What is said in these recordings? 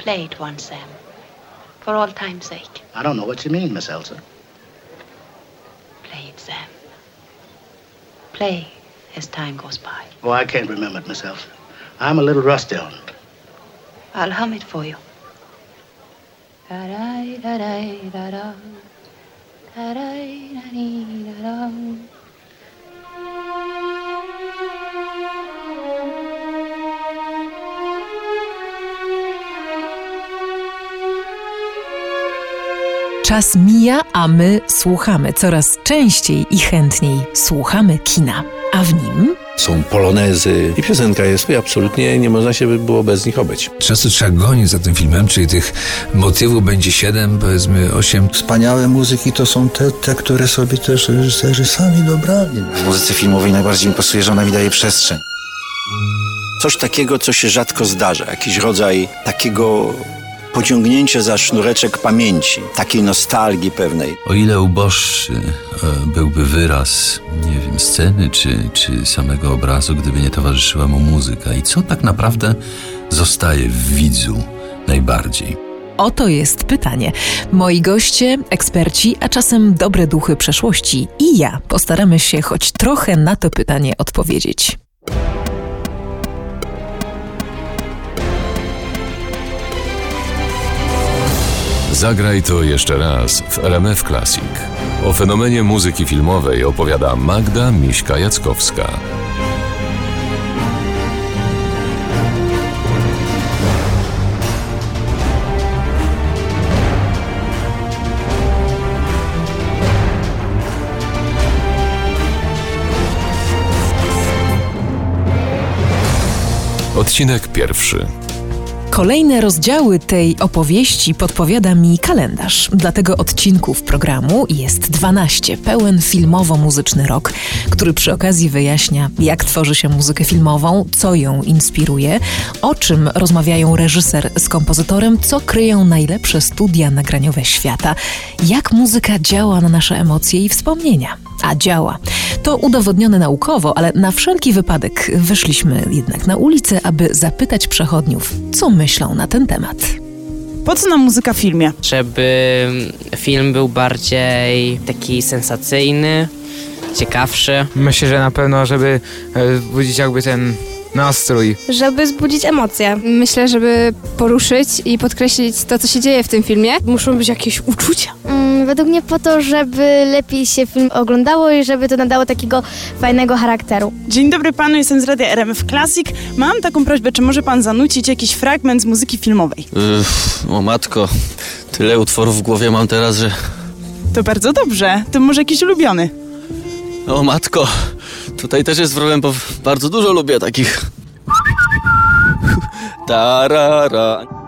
Play it once, Sam. For all time's sake. I don't know what you mean, Miss Elsa. Play it, Sam. Play as time goes by. Oh, I can't remember it, Miss Elsa. I'm a little rusty on it. I'll hum it for you. Da-da-da-da-da-da. Da-da-da-dee-da-da. Czas mija, a my słuchamy coraz częściej i chętniej słuchamy kina. A w nim Są polonezy i piosenka jest i absolutnie nie można się by było bez nich obyć. Często trzeba gonić za tym filmem, czyli tych motywów będzie siedem, powiedzmy osiem. Wspaniałe muzyki to są te, te, które sobie też reżyserzy sami dobrali. W muzyce filmowej najbardziej mi pasuje, że ona mi daje przestrzeń. Coś takiego, co się rzadko zdarza. Jakiś rodzaj takiego pociągnięcia za sznureczek pamięci, takiej nostalgii pewnej. O ile uboższy e, byłby wyraz, nie wiem, sceny czy, czy samego obrazu, gdyby nie towarzyszyła mu muzyka. I co tak naprawdę zostaje w widzu najbardziej? Oto jest pytanie. Moi goście, eksperci, a czasem dobre duchy przeszłości i ja postaramy się choć trochę na to pytanie odpowiedzieć. Zagraj to jeszcze raz w RMF Classic. O fenomenie muzyki filmowej opowiada Magda Miśka-Jackowska. Odcinek pierwszy. Kolejne rozdziały tej opowieści podpowiada mi kalendarz. Dlatego odcinków programu jest 12, pełen filmowo-muzyczny rok, który przy okazji wyjaśnia, jak tworzy się muzykę filmową, co ją inspiruje, o czym rozmawiają reżyser z kompozytorem, co kryją najlepsze studia nagraniowe świata, jak muzyka działa na nasze emocje i wspomnienia. A działa. To udowodnione naukowo, ale na wszelki wypadek wyszliśmy jednak na ulicę, aby zapytać przechodniów, co myślą na ten temat. Po co nam muzyka w filmie? Żeby film był bardziej taki sensacyjny, ciekawszy. Myślę, że na pewno, żeby e, wzbudzić jakby ten nastrój. Żeby wzbudzić emocje. Myślę, żeby poruszyć i podkreślić to, co się dzieje w tym filmie. Muszą być jakieś uczucia. Mm, według mnie po to, żeby lepiej się film oglądało i żeby to nadało takiego fajnego charakteru. Dzień dobry panu, jestem z radia RMF Classic. Mam taką prośbę, czy może pan zanucić jakiś fragment z muzyki filmowej? Uff, o matko, tyle utworów w głowie mam teraz, że... To bardzo dobrze. To może jakiś ulubiony? O matko, tutaj też jest problem, bo bardzo dużo lubię takich... Tarara.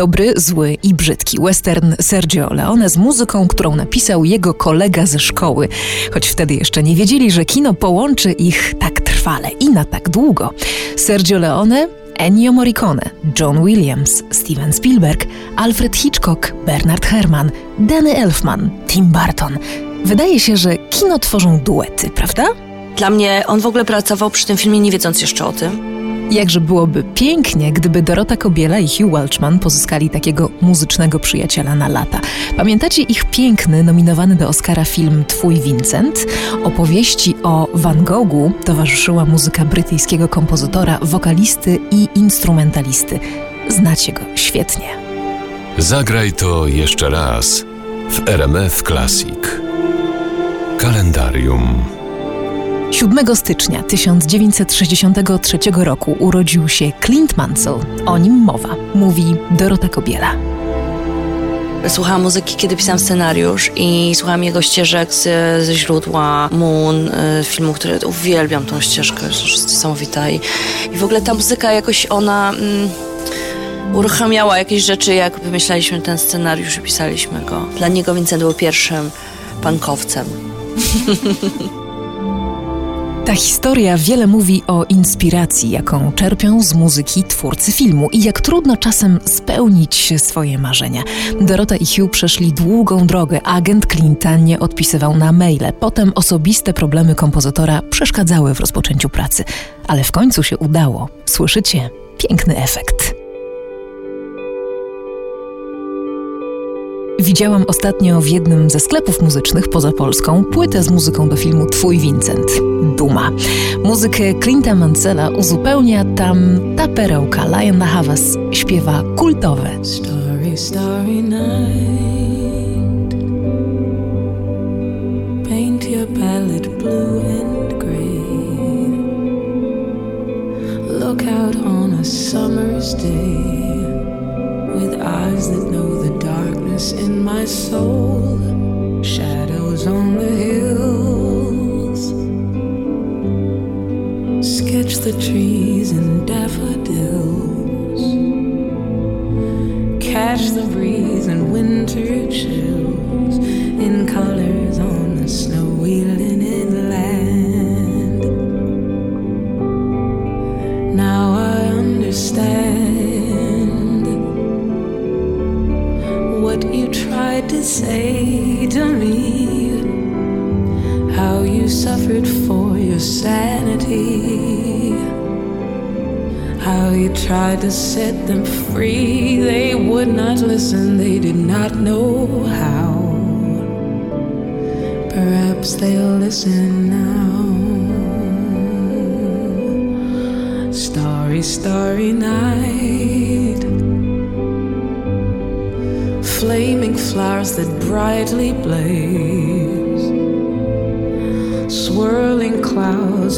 Dobry, zły i brzydki western Sergio Leone z muzyką, którą napisał jego kolega ze szkoły, choć wtedy jeszcze nie wiedzieli, że kino połączy ich tak trwale i na tak długo. Sergio Leone Ennio Morricone, John Williams, Steven Spielberg, Alfred Hitchcock, Bernard Herrmann, Danny Elfman, Tim Burton. Wydaje się, że kino tworzą duety, prawda? Dla mnie on w ogóle pracował przy tym filmie nie wiedząc jeszcze o tym. Jakże byłoby pięknie, gdyby Dorota Kobiela i Hugh Welchman pozyskali takiego muzycznego przyjaciela na lata. Pamiętacie ich piękny, nominowany do Oscara film Twój Vincent? Opowieści o Van Goghu towarzyszyła muzyka brytyjskiego kompozytora, wokalisty i instrumentalisty. Znacie go świetnie. Zagraj to jeszcze raz w RMF Classic. Kalendarium. 7 stycznia 1963 roku urodził się Clint Mansell. O nim mowa, mówi Dorota Kobiela. Słuchałam muzyki, kiedy pisałam scenariusz i słuchałam jego ścieżek z, ze źródła Moon, y, filmu, który uwielbiam tą ścieżkę, jest niesamowita i, i w ogóle ta muzyka jakoś ona mm, uruchamiała jakieś rzeczy, jak wymyślaliśmy ten scenariusz i pisaliśmy go. Dla niego Vincent był pierwszym pankowcem. Ta historia wiele mówi o inspiracji, jaką czerpią z muzyki twórcy filmu i jak trudno czasem spełnić swoje marzenia. Dorota i Hugh przeszli długą drogę, agent Clint'a nie odpisywał na maile. Potem osobiste problemy kompozytora przeszkadzały w rozpoczęciu pracy, ale w końcu się udało. Słyszycie? Piękny efekt. Widziałam ostatnio w jednym ze sklepów muzycznych poza Polską płytę z muzyką do filmu Twój Vincent. Duma. Muzykę Clint'a Mansella uzupełnia tam ta perełka Lion Havas śpiewa kultowe. Starry, starry night Paint your palette blue and gray Look out on a summer's day with eyes that know the darkness in my soul, shadows on the hills. Sketch the trees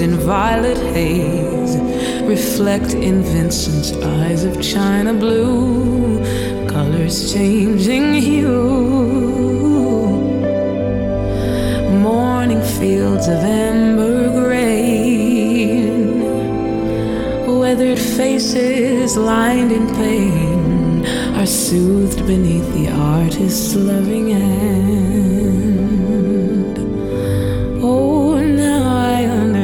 in violet haze reflect in Vincent's eyes of china blue, colors changing hue. Morning fields of amber grain, weathered faces lined in pain are soothed beneath the artist's loving hand.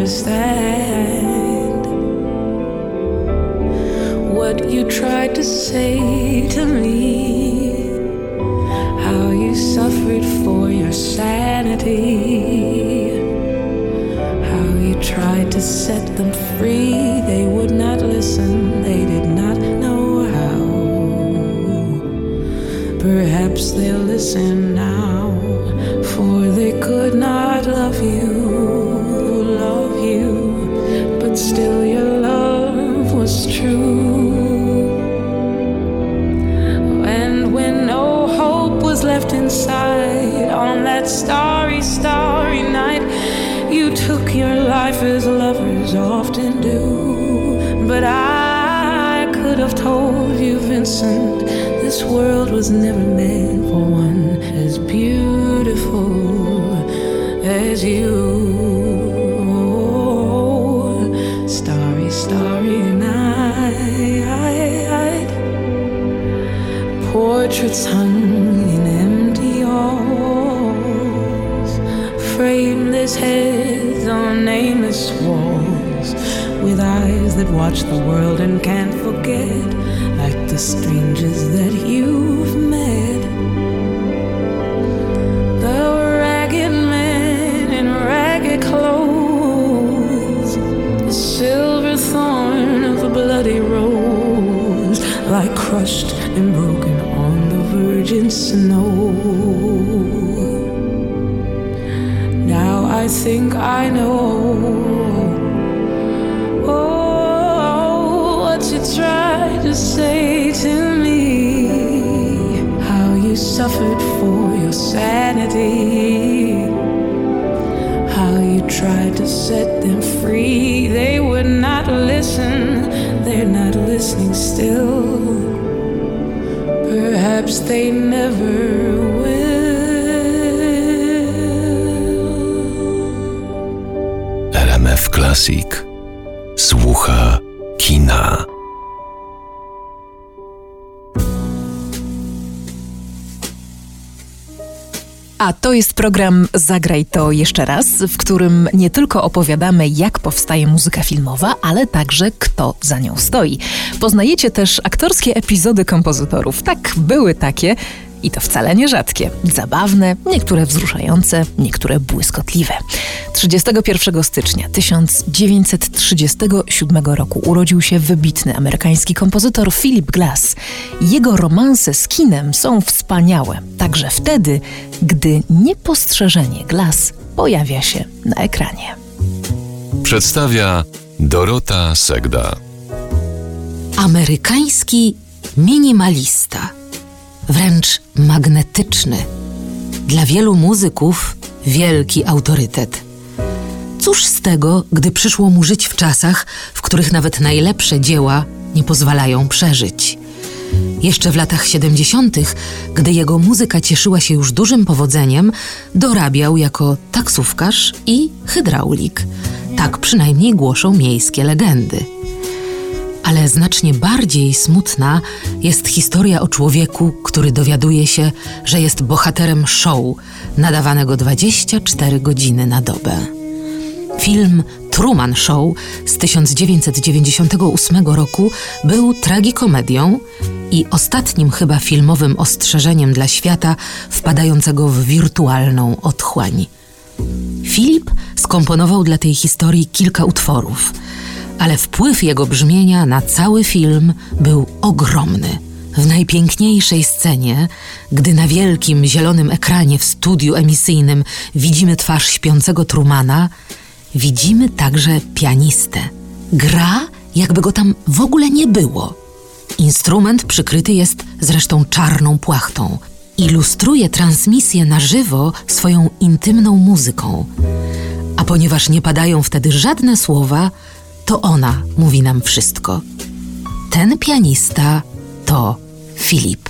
Understand what you tried to say to me. How you suffered for your sanity. How you tried to set them free. They would not listen, they did not know how. Perhaps they'll listen now, starry, starry night, you took your life as lovers often do. But I could have told you, Vincent, this world was never meant for one as beautiful as you. Watch the world and can't forget, like the strangers that Słucha kina. A to jest program Zagraj to jeszcze raz, w którym nie tylko opowiadamy, jak powstaje muzyka filmowa, ale także kto za nią stoi. Poznajecie też aktorskie epizody kompozytorów. Tak, były takie. I to wcale nie rzadkie. Zabawne, niektóre wzruszające, niektóre błyskotliwe. 31 stycznia 1937 roku urodził się wybitny amerykański kompozytor Philip Glass. Jego romanse z kinem są wspaniałe, także wtedy, gdy niepostrzeżenie Glass pojawia się na ekranie. Przedstawia Dorota Segda. Amerykański minimalista, wręcz magnetyczny. Dla wielu muzyków wielki autorytet. Cóż z tego, gdy przyszło mu żyć w czasach, w których nawet najlepsze dzieła nie pozwalają przeżyć. Jeszcze w latach 70., gdy jego muzyka cieszyła się już dużym powodzeniem, dorabiał jako taksówkarz i hydraulik. Tak przynajmniej głoszą miejskie legendy. Ale znacznie bardziej smutna jest historia o człowieku, który dowiaduje się, że jest bohaterem show nadawanego 24 godziny na dobę. Film Truman Show z 1998 roku był tragikomedią i ostatnim chyba filmowym ostrzeżeniem dla świata wpadającego w wirtualną otchłań. Filip skomponował dla tej historii kilka utworów, ale wpływ jego brzmienia na cały film był ogromny. W najpiękniejszej scenie, gdy na wielkim zielonym ekranie w studiu emisyjnym widzimy twarz śpiącego Trumana, widzimy także pianistę. Gra, jakby go tam w ogóle nie było. Instrument przykryty jest zresztą czarną płachtą. Ilustruje transmisję na żywo swoją intymną muzyką. A ponieważ nie padają wtedy żadne słowa, to ona mówi nam wszystko. Ten pianista to Filip.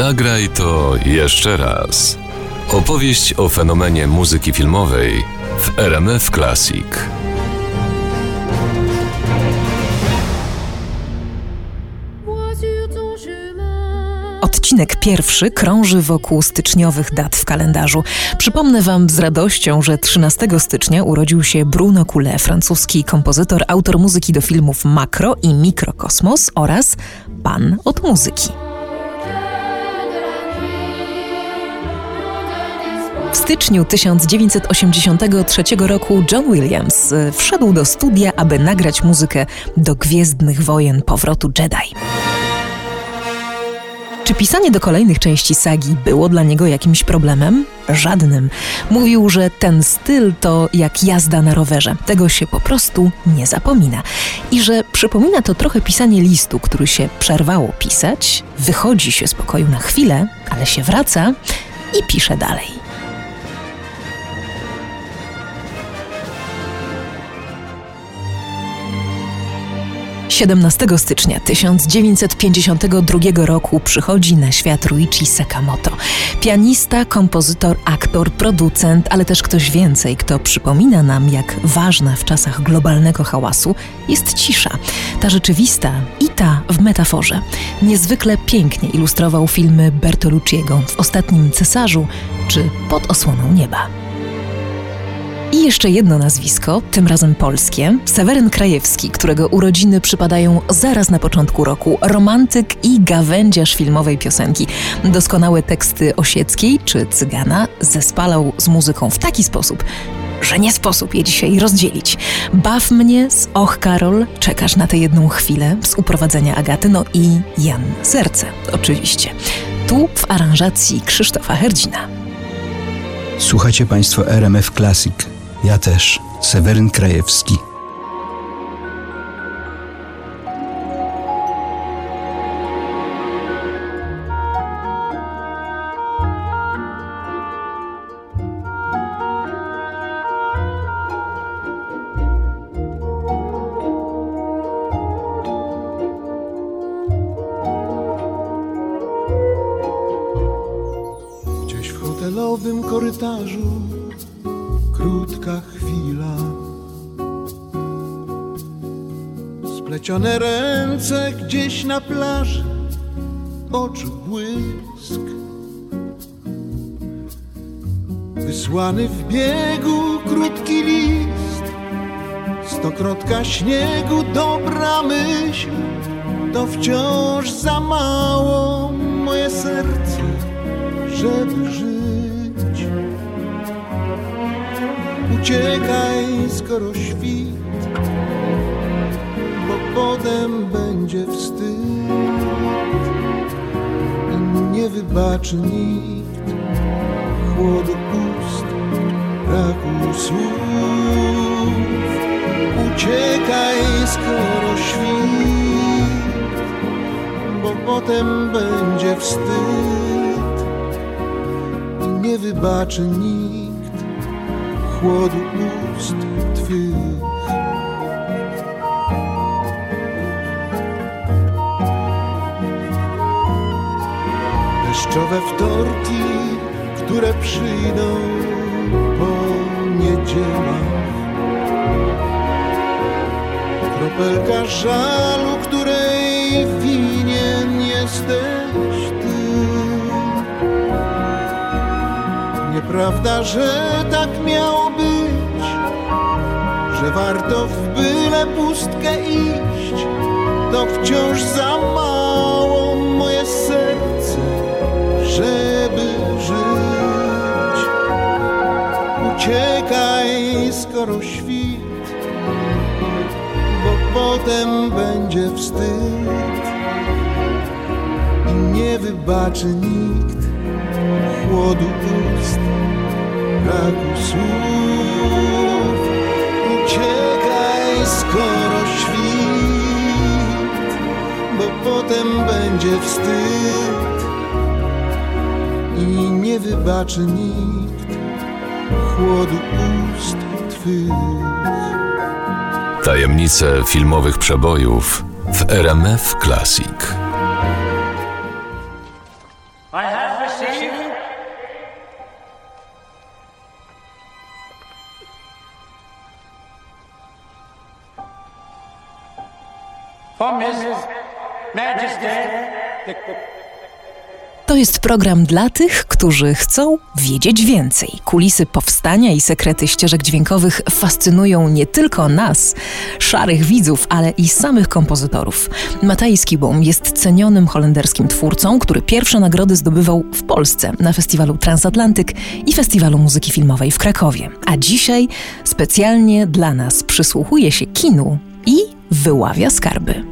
Zagraj to jeszcze raz. Opowieść o fenomenie muzyki filmowej w RMF Classic. Odcinek pierwszy krąży wokół styczniowych dat w kalendarzu. Przypomnę Wam z radością, że 13 stycznia urodził się Bruno Coulet, francuski kompozytor, autor muzyki do filmów Makro i Mikrokosmos oraz Pan od muzyki. W styczniu 1983 roku John Williams y, wszedł do studia, aby nagrać muzykę do Gwiezdnych Wojen Powrotu Jedi. Czy pisanie do kolejnych części sagi było dla niego jakimś problemem? Żadnym. Mówił, że ten styl to jak jazda na rowerze. Tego się po prostu nie zapomina. I że przypomina to trochę pisanie listu, który się przerwało pisać, wychodzi się z pokoju na chwilę, ale się wraca i pisze dalej. 17 stycznia 1952 roku przychodzi na świat Ruichi Sakamoto. Pianista, kompozytor, aktor, producent, ale też ktoś więcej, kto przypomina nam, jak ważna w czasach globalnego hałasu jest cisza. Ta rzeczywista i ta w metaforze. Niezwykle pięknie ilustrował filmy Bertolucciego w Ostatnim Cesarzu czy Pod osłoną nieba. I jeszcze jedno nazwisko, tym razem polskie, Seweryn Krajewski, którego urodziny przypadają zaraz na początku roku. Romantyk i gawędziarz filmowej piosenki. Doskonałe teksty Osieckiej czy Cygana zespalał z muzyką w taki sposób, że nie sposób je dzisiaj rozdzielić. Baw mnie z Och Karol, czekasz na tę jedną chwilę z uprowadzenia Agaty, no i Jan Serce, oczywiście. Tu w aranżacji Krzysztofa Herdzina. Słuchacie Państwo RMF Classic. Ja też, Seweryn Krajewski. Splecione ręce gdzieś na plaży, oczu błysk. Wysłany w biegu krótki list, stokrotka śniegu, dobra myśl, to wciąż za mało moje serce, żeby żyć. Uciekaj, skoro świt, potem będzie wstyd i nie wybaczy nikt chłodu ust, braku słów. Uciekaj, skoro świt, bo potem będzie wstyd i nie wybaczy nikt chłodu ust Twych. Deszczowe wtorki, które przyjdą po niedzielach. Kropelka żalu, której winien jesteś Ty. Nieprawda, że tak miało być, że warto w byle pustkę iść, to wciąż za mało moje serce, skoro świt, bo potem będzie wstyd i nie wybaczy nikt chłodu ust, braku słów. Uciekaj, skoro świt, bo potem będzie wstyd i nie wybaczy nikt chłodu ust Tajemnice filmowych przebojów w RMF Classic. Jest program dla tych, którzy chcą wiedzieć więcej. Kulisy powstania i sekrety ścieżek dźwiękowych fascynują nie tylko nas, szarych widzów, ale i samych kompozytorów. Matthijs Kibom jest cenionym holenderskim twórcą, który pierwsze nagrody zdobywał w Polsce na festiwalu Transatlantyk i Festiwalu Muzyki Filmowej w Krakowie. A dzisiaj specjalnie dla nas przysłuchuje się kinu i wyławia skarby.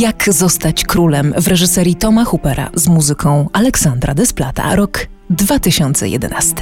Jak zostać królem w reżyserii Toma Hoopera z muzyką Aleksandra Desplata, rok 2011.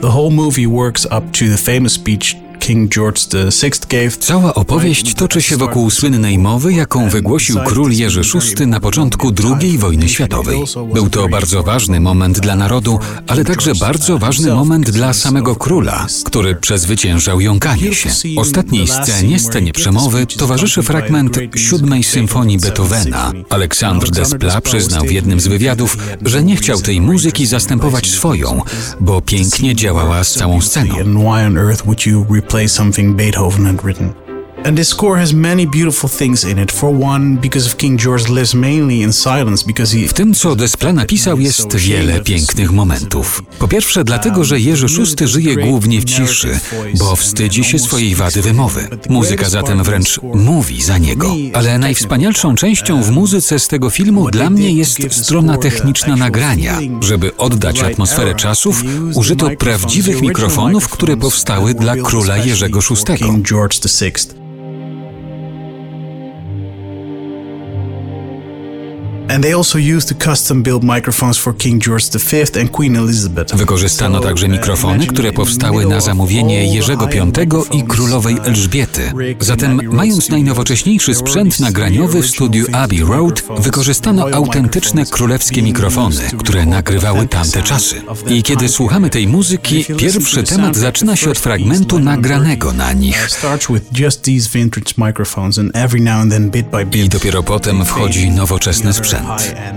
The whole movie works up to the famous speech King George VI gave. Cała opowieść toczy się wokół słynnej mowy, jaką wygłosił król Jerzy VI na początku II wojny światowej. Był to bardzo ważny moment dla narodu, ale także bardzo ważny moment dla samego króla, który przezwyciężał jąkanie się. Ostatniej scenie, scenie przemowy, towarzyszy fragment siódmej symfonii Beethovena. Aleksandr Desplat przyznał w jednym z wywiadów, że nie chciał tej muzyki zastępować swoją, bo pięknie działała z całą sceną. Play something Beethoven had written. And this score has many beautiful things in it. For one, because of King George lives mainly in silence because he W tym, co Desplat napisał, jest wiele pięknych momentów. Po pierwsze, dlatego, że Jerzy VI żyje głównie w ciszy, bo wstydzi się swojej wady wymowy. Muzyka zatem wręcz mówi za niego. Ale najwspanialszą częścią w muzyce z tego filmu dla mnie jest strona techniczna nagrania. Żeby oddać atmosferę czasów, użyto prawdziwych mikrofonów, które powstały dla króla Jerzego VI. And they also used the custom-built microphones for King George V and Queen Elizabeth. Wykorzystano także mikrofony, które powstały na zamówienie Jerzego V i królowej Elżbiety. Zatem, mając najnowocześniejszy sprzęt nagraniowy w studiu Abbey Road, wykorzystano autentyczne królewskie mikrofony, które nagrywały tamte czasy. I kiedy słuchamy tej muzyki, pierwszy temat zaczyna się od fragmentu nagranego na nich. I dopiero potem wchodzi nowoczesny sprzęt.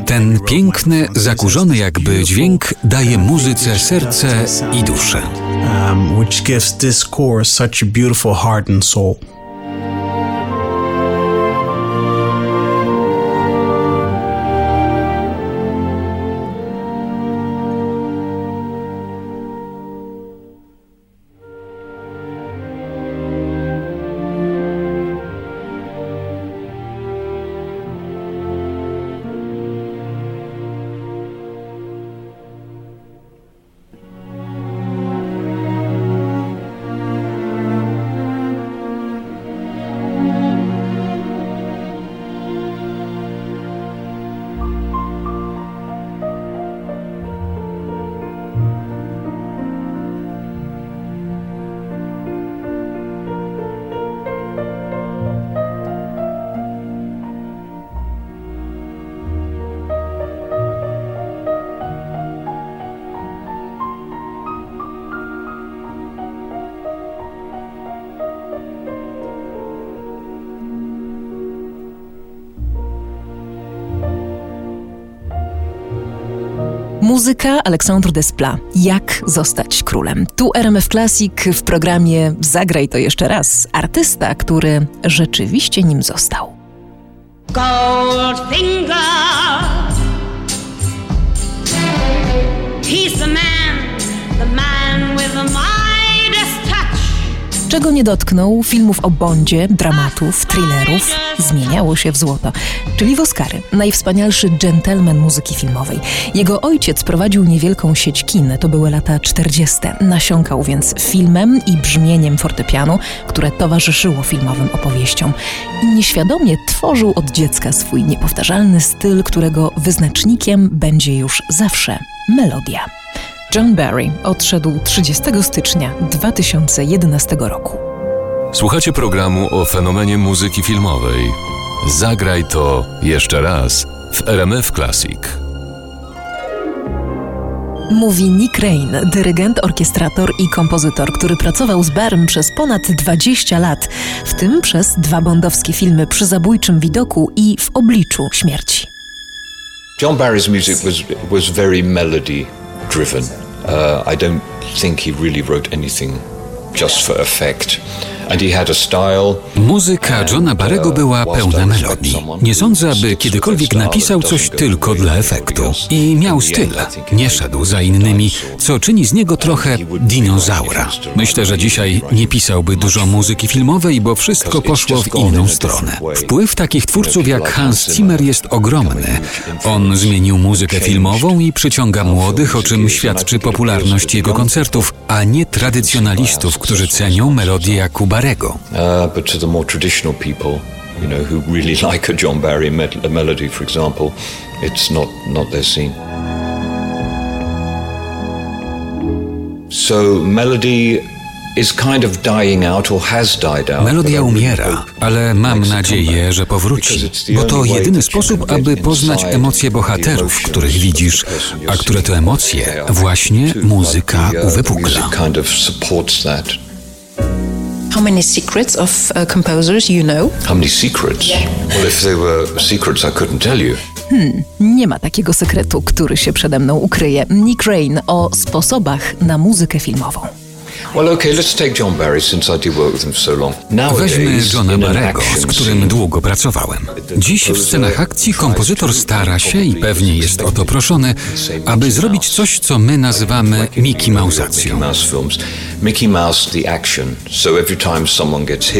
Ten piękny, zakurzony jakby dźwięk daje muzyce serce i duszę. Um, which gives this score such a beautiful heart and soul. Muzyka Aleksandr Desplat. Jak zostać królem? Tu RMF Classic w programie Zagraj to jeszcze raz. Artysta, który rzeczywiście nim został. Goldfinger. Czego nie dotknął, filmów o Bondzie, dramatów, thrillerów, zmieniało się w złoto, czyli w Oscary. Najwspanialszy gentleman muzyki filmowej. Jego ojciec prowadził niewielką sieć kin, to były lata 40. Nasiąkał więc filmem i brzmieniem fortepianu, które towarzyszyło filmowym opowieściom. I nieświadomie tworzył od dziecka swój niepowtarzalny styl, którego wyznacznikiem będzie już zawsze melodia. John Barry odszedł 30 stycznia 2011 roku. Słuchacie programu o fenomenie muzyki filmowej. Zagraj to jeszcze raz w RMF Classic. Mówi Nick Rain, dyrygent, orkiestrator i kompozytor, który pracował z Barrym przez ponad 20 lat, w tym przez dwa bondowskie filmy przy zabójczym widoku i w obliczu śmierci. John Barry's music was was very melody driven. Uh, I don't think he really wrote anything just for effect. Muzyka Johna Barego była pełna melodii. Nie sądzę, aby kiedykolwiek napisał coś tylko dla efektu. I miał styl. Nie szedł za innymi, co czyni z niego trochę dinozaura. Myślę, że dzisiaj nie pisałby dużo muzyki filmowej, bo wszystko poszło w inną stronę. Wpływ takich twórców jak Hans Zimmer jest ogromny. On zmienił muzykę filmową i przyciąga młodych, o czym świadczy popularność jego koncertów, a nie tradycjonalistów, którzy cenią melodię jak u Barego. Uh, but to the more traditional people, you know, who really like a John Barry a melody, for example, it's not, not their scene. So melody. Melodia umiera, ale mam nadzieję, że powróci, bo to jedyny sposób, aby poznać emocje bohaterów, których widzisz, a które to emocje właśnie muzyka uwypukla. How many secrets of uh, composers you know? How many secrets? Well, if they were secrets, I couldn't tell you. Hmm, nie ma takiego sekretu, który się przede mną ukryje. Nick Rain o sposobach na muzykę filmową. Weźmy Johna Barego, z którym długo pracowałem. Dziś w scenach akcji kompozytor stara się i pewnie jest o to proszony, aby zrobić coś, co my nazywamy Mickey Mouse'acją. Mickey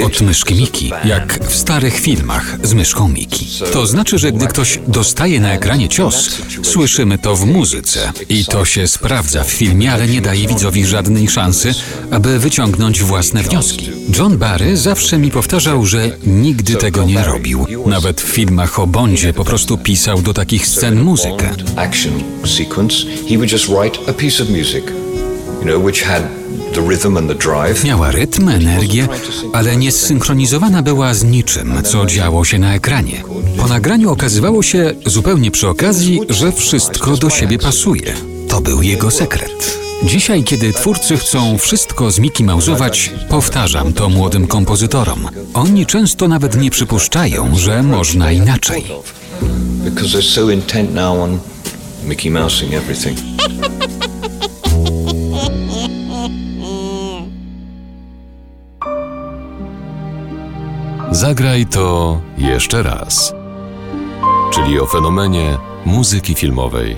Od myszki Miki, jak w starych filmach z myszką Miki. To znaczy, że gdy ktoś dostaje na ekranie cios, słyszymy to w muzyce. I to się sprawdza w filmie, ale nie daje widzowi żadnej szansy, aby wyciągnąć własne wnioski. John Barry zawsze mi powtarzał, że nigdy tego nie robił. Nawet w filmach o Bondzie po prostu pisał do takich scen muzykę. action sequence, he would just write a piece of music, you know, which had the rhythm and the drive. Miała rytm, energię, ale nie zsynchronizowana była z niczym, co działo się na ekranie. Po nagraniu okazywało się, zupełnie przy okazji, że wszystko do siebie pasuje. To był jego sekret. Dzisiaj, kiedy twórcy chcą wszystko z Mickey Mouse'ować, powtarzam to młodym kompozytorom. Oni często nawet nie przypuszczają, że można inaczej. Because they're so intent now on Mickey Mousing everything. Zagraj to jeszcze raz. Czyli o fenomenie muzyki filmowej.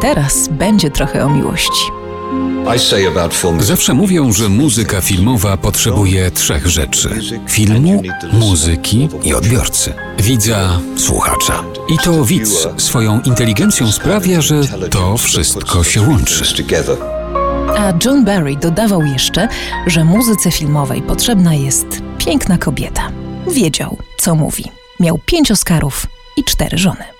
Teraz będzie trochę o miłości. Zawsze mówią, że muzyka filmowa potrzebuje trzech rzeczy: filmu, muzyki i odbiorcy. Widza, słuchacza. I to widz swoją inteligencją sprawia, że to wszystko się łączy. A John Barry dodawał jeszcze, że muzyce filmowej potrzebna jest piękna kobieta. Wiedział, co mówi. Miał pięć Oscarów i cztery żony.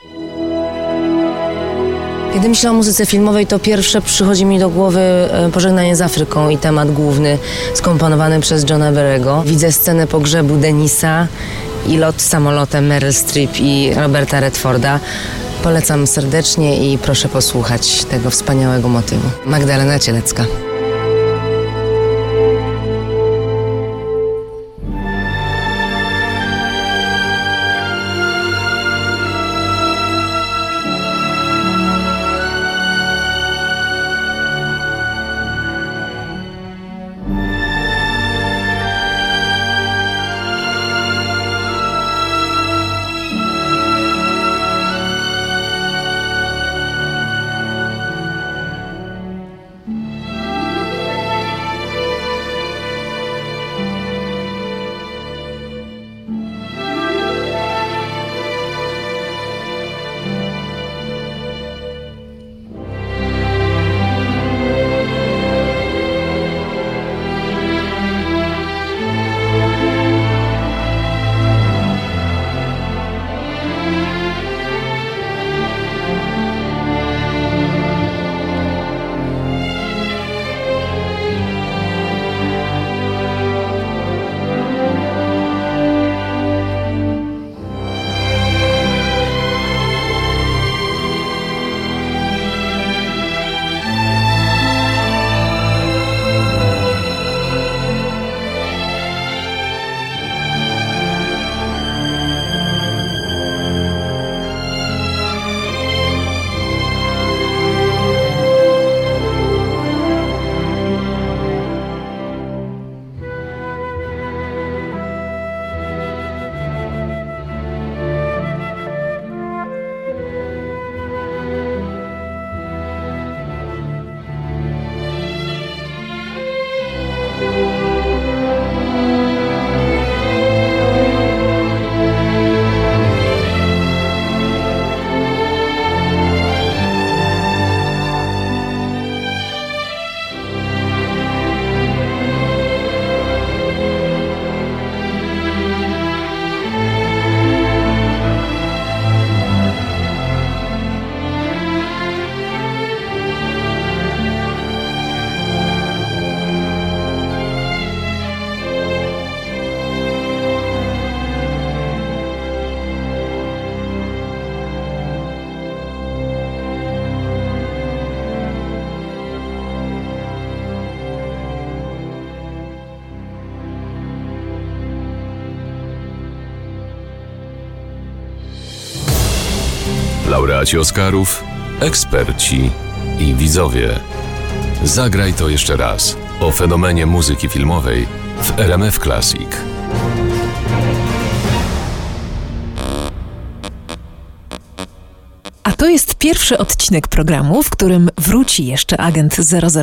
Kiedy myślę o muzyce filmowej, to pierwsze przychodzi mi do głowy e, Pożegnanie z Afryką i temat główny skomponowany przez Johna Barrego. Widzę scenę pogrzebu Denisa i lot samolotem Meryl Streep i Roberta Redforda. Polecam serdecznie i proszę posłuchać tego wspaniałego motywu. Magdalena Cielecka. Laureaci Oscarów, eksperci i widzowie. Zagraj to jeszcze raz o fenomenie muzyki filmowej w RMF Classic. Pierwszy odcinek programu, w którym wróci jeszcze agent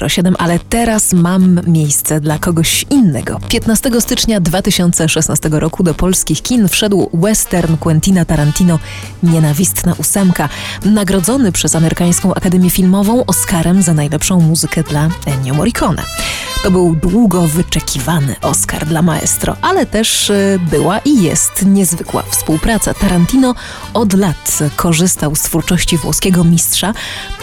007, ale teraz mam miejsce dla kogoś innego. 15 stycznia 2016 roku do polskich kin wszedł western Quentina Tarantino Nienawistna ósemka, nagrodzony przez amerykańską Akademię Filmową Oscarem za najlepszą muzykę dla Ennio Morricone. To był długo wyczekiwany Oscar dla maestro, ale też y, była i jest niezwykła współpraca. Tarantino od lat korzystał z twórczości włoskiego mistrza,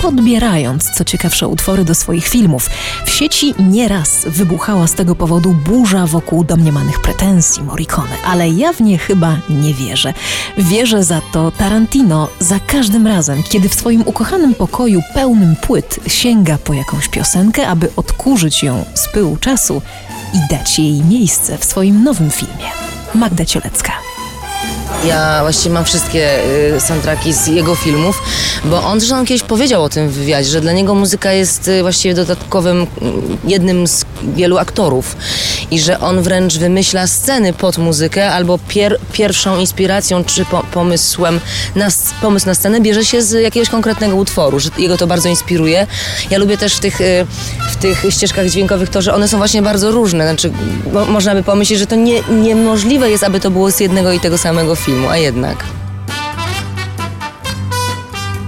podbierając co ciekawsze utwory do swoich filmów. W sieci nieraz wybuchała z tego powodu burza wokół domniemanych pretensji Morricone, ale ja w nie chyba nie wierzę. Wierzę za to Tarantino za każdym razem, kiedy w swoim ukochanym pokoju pełnym płyt sięga po jakąś piosenkę, aby odkurzyć ją z pyłu czasu i dać jej miejsce w swoim nowym filmie. Magda Ciolecka. Ja właściwie mam wszystkie y, soundtracki z jego filmów, bo on zresztą kiedyś powiedział o tym w wywiadzie, że dla niego muzyka jest y, właściwie dodatkowym, y, jednym z wielu aktorów i że on wręcz wymyśla sceny pod muzykę albo pier, pierwszą inspiracją czy po, pomysłem na, pomysł na scenę bierze się z jakiegoś konkretnego utworu, że jego to bardzo inspiruje. Ja lubię też w tych, y, w tych ścieżkach dźwiękowych to, że one są właśnie bardzo różne, znaczy mo, można by pomyśleć, że to nie, niemożliwe jest, aby to było z jednego i tego samego filmu, a jednak.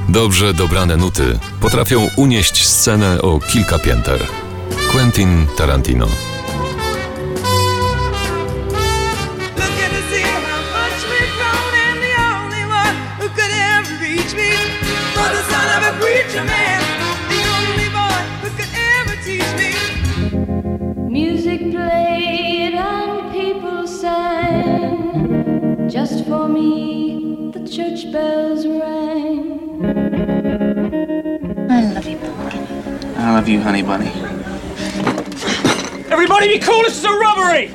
Dobrze dobrane nuty potrafią unieść scenę o kilka pięter. Quentin Tarantino. For me, the church bells rang. I love you, pumpkin. I love you, honey bunny. Everybody be cool, this is a robbery!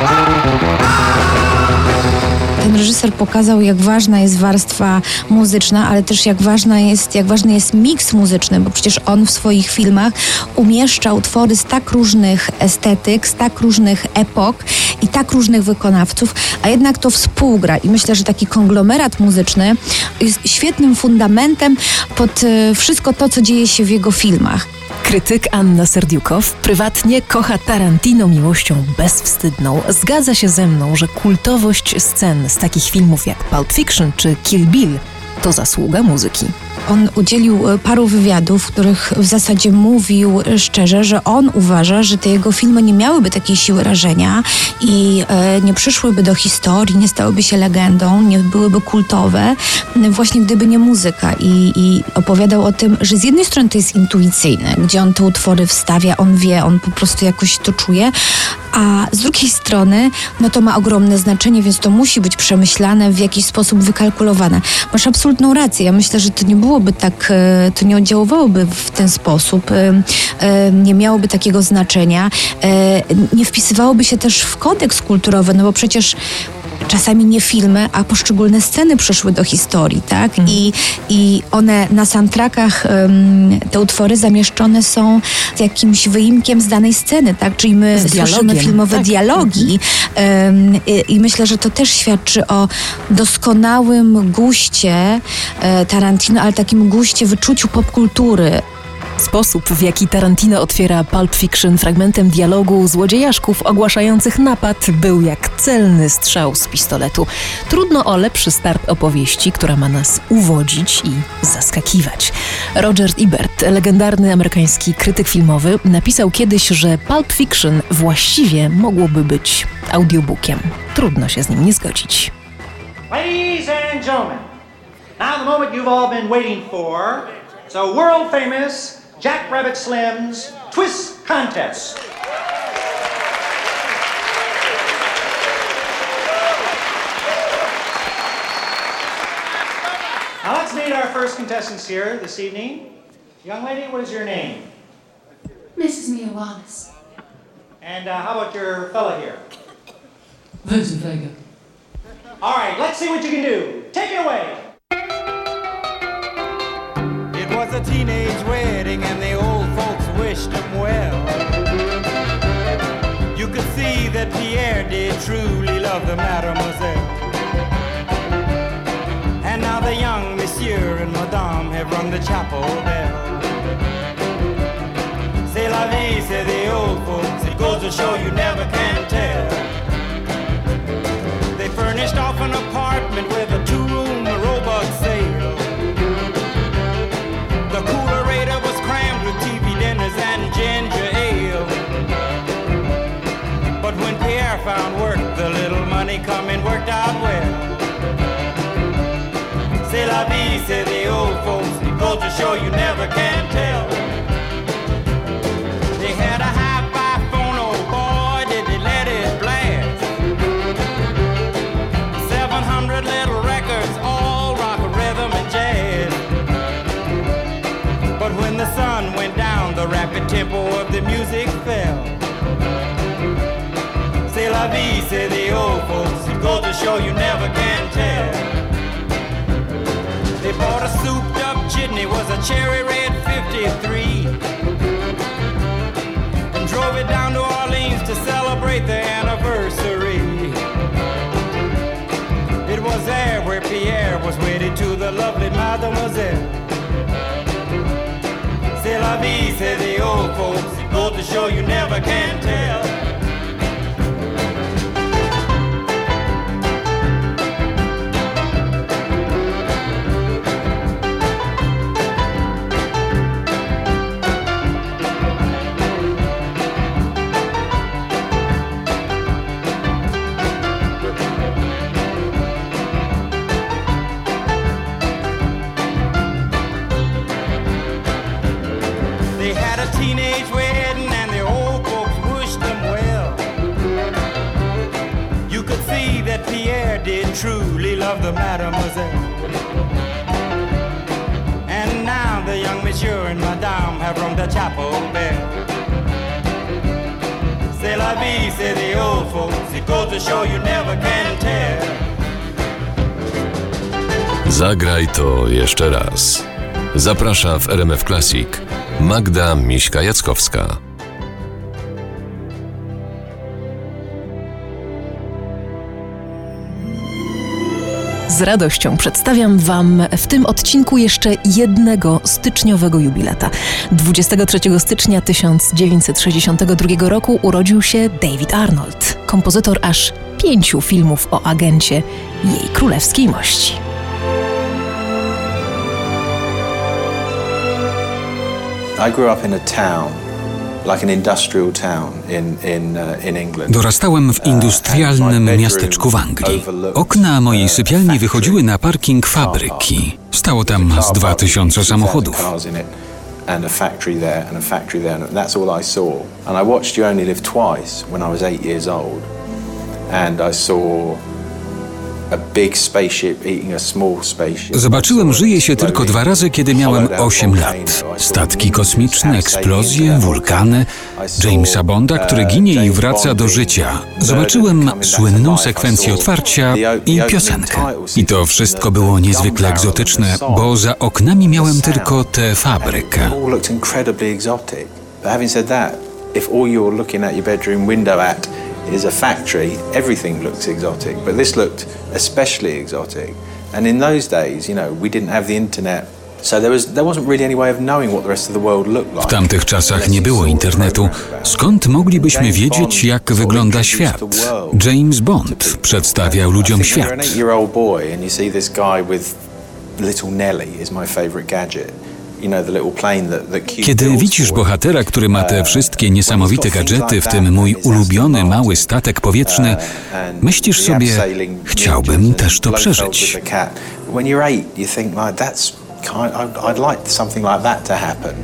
Ten reżyser pokazał, jak ważna jest warstwa muzyczna, ale też jak, ważna jest, jak ważny jest miks muzyczny, bo przecież on w swoich filmach umieszcza utwory z tak różnych estetyk, z tak różnych epok i tak różnych wykonawców, a jednak to współgra. I myślę, że taki konglomerat muzyczny jest świetnym fundamentem pod e, wszystko to, co dzieje się w jego filmach. Krytyk Anna Serdiukow prywatnie kocha Tarantino miłością bezwstydną. Zgadza się ze mną, że kultowość scen z takich filmów jak Pulp Fiction czy Kill Bill to zasługa muzyki. On udzielił e, paru wywiadów, w których w zasadzie mówił e, szczerze, że on uważa, że te jego filmy nie miałyby takiej siły rażenia i e, nie przyszłyby do historii, nie stałyby się legendą, nie byłyby kultowe, właśnie gdyby nie muzyka. I, I opowiadał o tym, że z jednej strony to jest intuicyjne, gdzie on te utwory wstawia, on wie, on po prostu jakoś to czuje, a z drugiej strony, no to ma ogromne znaczenie, więc to musi być przemyślane, w jakiś sposób wykalkulowane. Masz absolutną rację. Ja myślę, że to nie byłoby tak, e, to nie oddziaływałoby w ten sposób, e, e, nie miałoby takiego znaczenia, nie wpisywałoby się też w kodeks kulturowy, no bo przecież czasami nie filmy, a poszczególne sceny przeszły do historii, tak? I, I one na soundtrackach, em, te utwory zamieszczone są z jakimś wyimkiem z danej sceny, tak? Czyli my Z słyszymy dialogiem, filmowe tak. dialogi em, i, i myślę, że to też świadczy o doskonałym guście e, Tarantino, ale takim guście, wyczuciu popkultury. Sposób, w jaki Tarantino otwiera Pulp Fiction fragmentem dialogu złodziejaszków ogłaszających napad, był jak celny strzał z pistoletu. Trudno o lepszy start opowieści, która ma nas uwodzić i zaskakiwać. Roger Ebert, legendarny amerykański krytyk filmowy, napisał kiedyś, że Pulp Fiction właściwie mogłoby być audiobookiem. Trudno się z nim nie zgodzić. Ladies and gentlemen, now the moment you've all been waiting for. It's a world famous Jack Rabbit Slim's Twist Contest. Now let's meet our first contestants here this evening. Young lady, what is your name? Mrs. Mia Wallace. And uh, how about your fella here? Vincent Vega. All right, let's see what you can do. Take it away. Was a teenage wedding and the old folks wished him well. You could see that Pierre did truly love the mademoiselle. And now the young monsieur and madame have rung the chapel bell. C'est la vie, say the old folks. It goes to show you never can tell. They furnished off an apartment with a two-room robot sale. TV and ginger ale. But when Pierre found work, the little money coming worked out well. C'est la vie, say the old folks. Goes to show you never can tell. The tempo of the music fell. C'est la vie, say the old folks. It goes to show you never can tell. They bought a souped up chitney, was a cherry red 53. And drove it down to Orleans to celebrate the anniversary. It was there where Pierre was wedded to the lovely mademoiselle. Vie, say the old folks. Goes to show you never can tell. Goes to show you never can tell. Zagraj to jeszcze raz. Zaprasza w RMF Classic Magda Miśka-Jackowska. Z radością przedstawiam Wam w tym odcinku jeszcze jednego styczniowego jubilata. 23 stycznia 1962 roku urodził się David Arnold, kompozytor aż pięciu filmów o agencie jej królewskiej mości. I grew up in a town, Dorastałem w industrialnym miasteczku w Anglii. Okna mojej sypialni wychodziły na parking fabryki. Stało tam z dwa tysiące samochodów. And a factory there, and a factory there, and that's all I saw. And I watched You Only Live Twice when I was eight years old, and I saw Zobaczyłem Żyje się tylko dwa razy, kiedy miałem 8 lat. Statki kosmiczne, eksplozje, wulkany, Jamesa Bonda, który ginie i wraca do życia. Zobaczyłem słynną sekwencję otwarcia i piosenkę. I to wszystko było niezwykle egzotyczne, bo za oknami miałem tylko tę fabrykę. But having said that, if all you're looking at your bedroom window at is a factory, everything looks exotic. But this looked especially exotic. And in those days, you know, we didn't have the internet. W tamtych czasach nie było internetu. Skąd moglibyśmy wiedzieć, jak wygląda świat? James Bond przedstawiał ludziom świat. Little Nelly is my favorite gadget. Kiedy widzisz bohatera, który ma te wszystkie niesamowite gadżety, w tym mój ulubiony mały statek powietrzny, myślisz sobie, chciałbym też to przeżyć.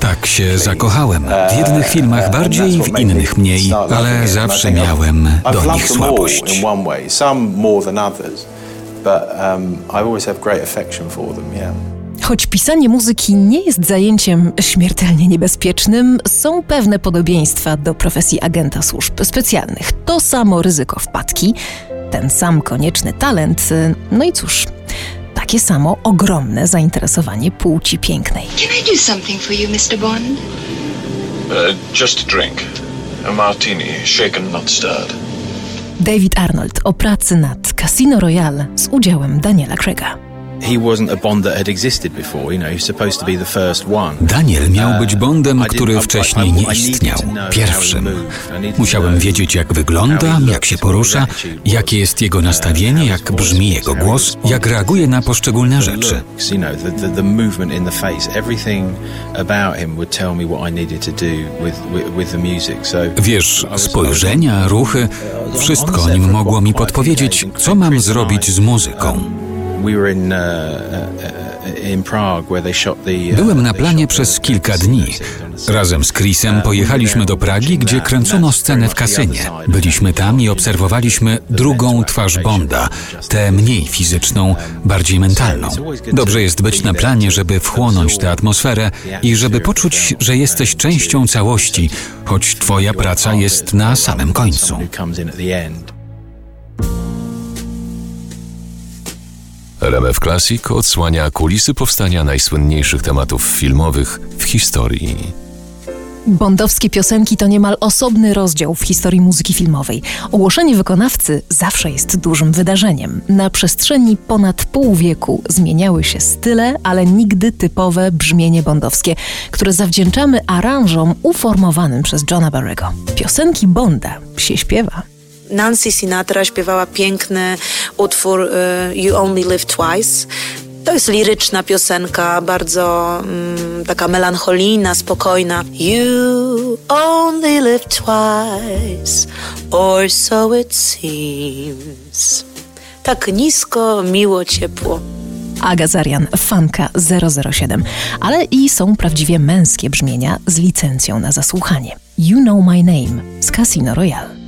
Tak się zakochałem. W jednych filmach bardziej, w innych mniej, ale zawsze miałem do nich słabość. but um, I always have great affection for them. Yeah. Choć pisanie muzyki nie jest zajęciem śmiertelnie niebezpiecznym, są pewne podobieństwa do profesji agenta służb specjalnych. To samo ryzyko wpadki, ten sam konieczny talent, no i cóż, takie samo ogromne zainteresowanie płci pięknej. Can I do something for you, Mr. Bond? Uh, just a drink. A martini, shaken, not stirred. David Arnold o pracy nad Casino Royale z udziałem Daniela Craiga. Daniel miał być Bondem, I didn't- który wcześniej nie istniał, pierwszym. Musiałem wiedzieć, jak wygląda, jak się porusza, jakie jest jego nastawienie, jak brzmi jego głos, jak reaguje na poszczególne rzeczy. Wiesz, spojrzenia, ruchy, wszystko o nim mogło mi podpowiedzieć, co mam zrobić z muzyką. Uh, uh. Uh, Byłem na planie przez kilka dni. Razem z Chrisem pojechaliśmy do Pragi, gdzie kręcono scenę w kasynie. Byliśmy tam i obserwowaliśmy drugą twarz Bonda, tę mniej fizyczną, bardziej mentalną. Dobrze jest być na planie, żeby wchłonąć tę atmosferę i żeby poczuć, że jesteś częścią całości, choć twoja praca jest na samym końcu. RMF Classic odsłania kulisy powstania najsłynniejszych tematów filmowych w historii. Bondowskie piosenki to niemal osobny rozdział w historii muzyki filmowej. Ogłoszenie wykonawcy zawsze jest dużym wydarzeniem. Na przestrzeni ponad pół wieku zmieniały się style, ale nigdy typowe brzmienie bondowskie, które zawdzięczamy aranżom uformowanym przez Johna Barrego. Piosenki Bonda się śpiewa. Nancy Sinatra śpiewała piękny utwór y, You Only Live Twice. To jest liryczna piosenka, bardzo mm, taka melancholijna, spokojna. You only live twice, or so it seems. Tak nisko, miło, ciepło. Aga Zarian, fanka 007, ale i są prawdziwie męskie brzmienia z licencją na zasłuchanie. You Know My Name z Casino Royale.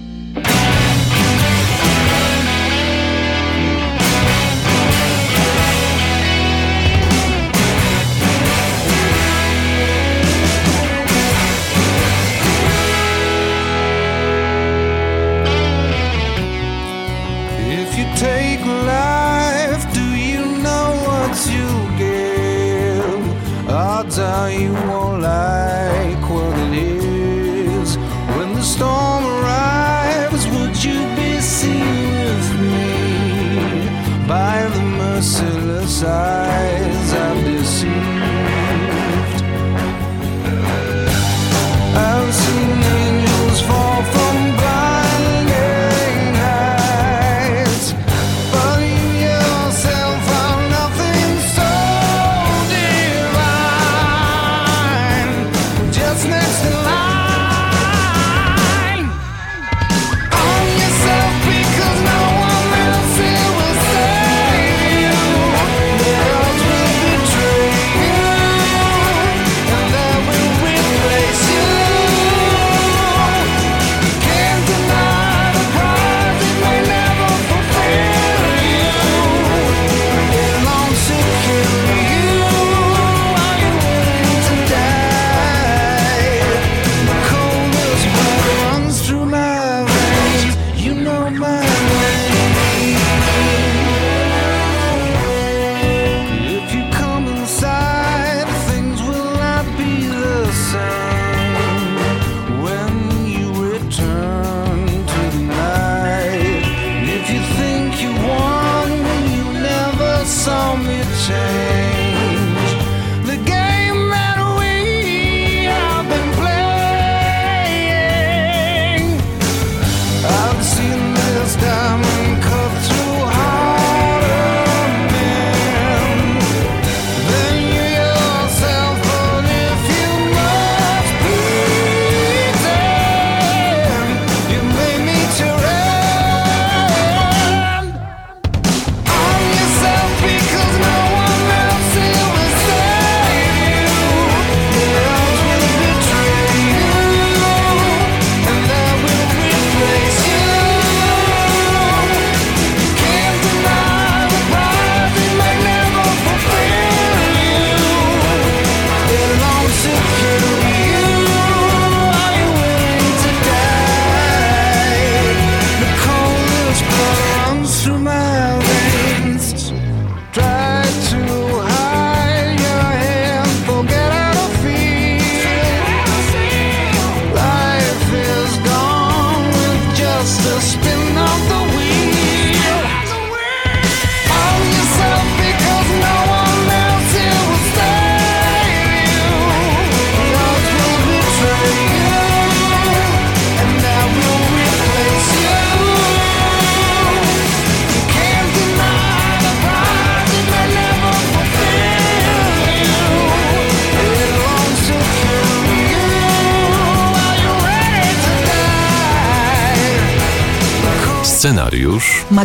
side.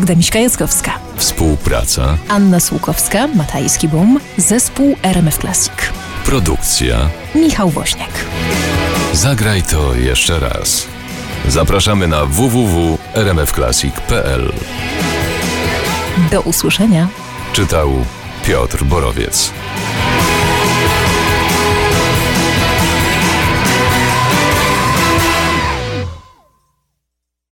Magda Miśka-Jackowska, współpraca, Anna Słukowska, Matajski Boom, zespół RMF Classic, produkcja. Michał Woźniak. Zagraj to jeszcze raz. Zapraszamy na www.rmfclassic.pl. Do usłyszenia. Czytał Piotr Borowiec.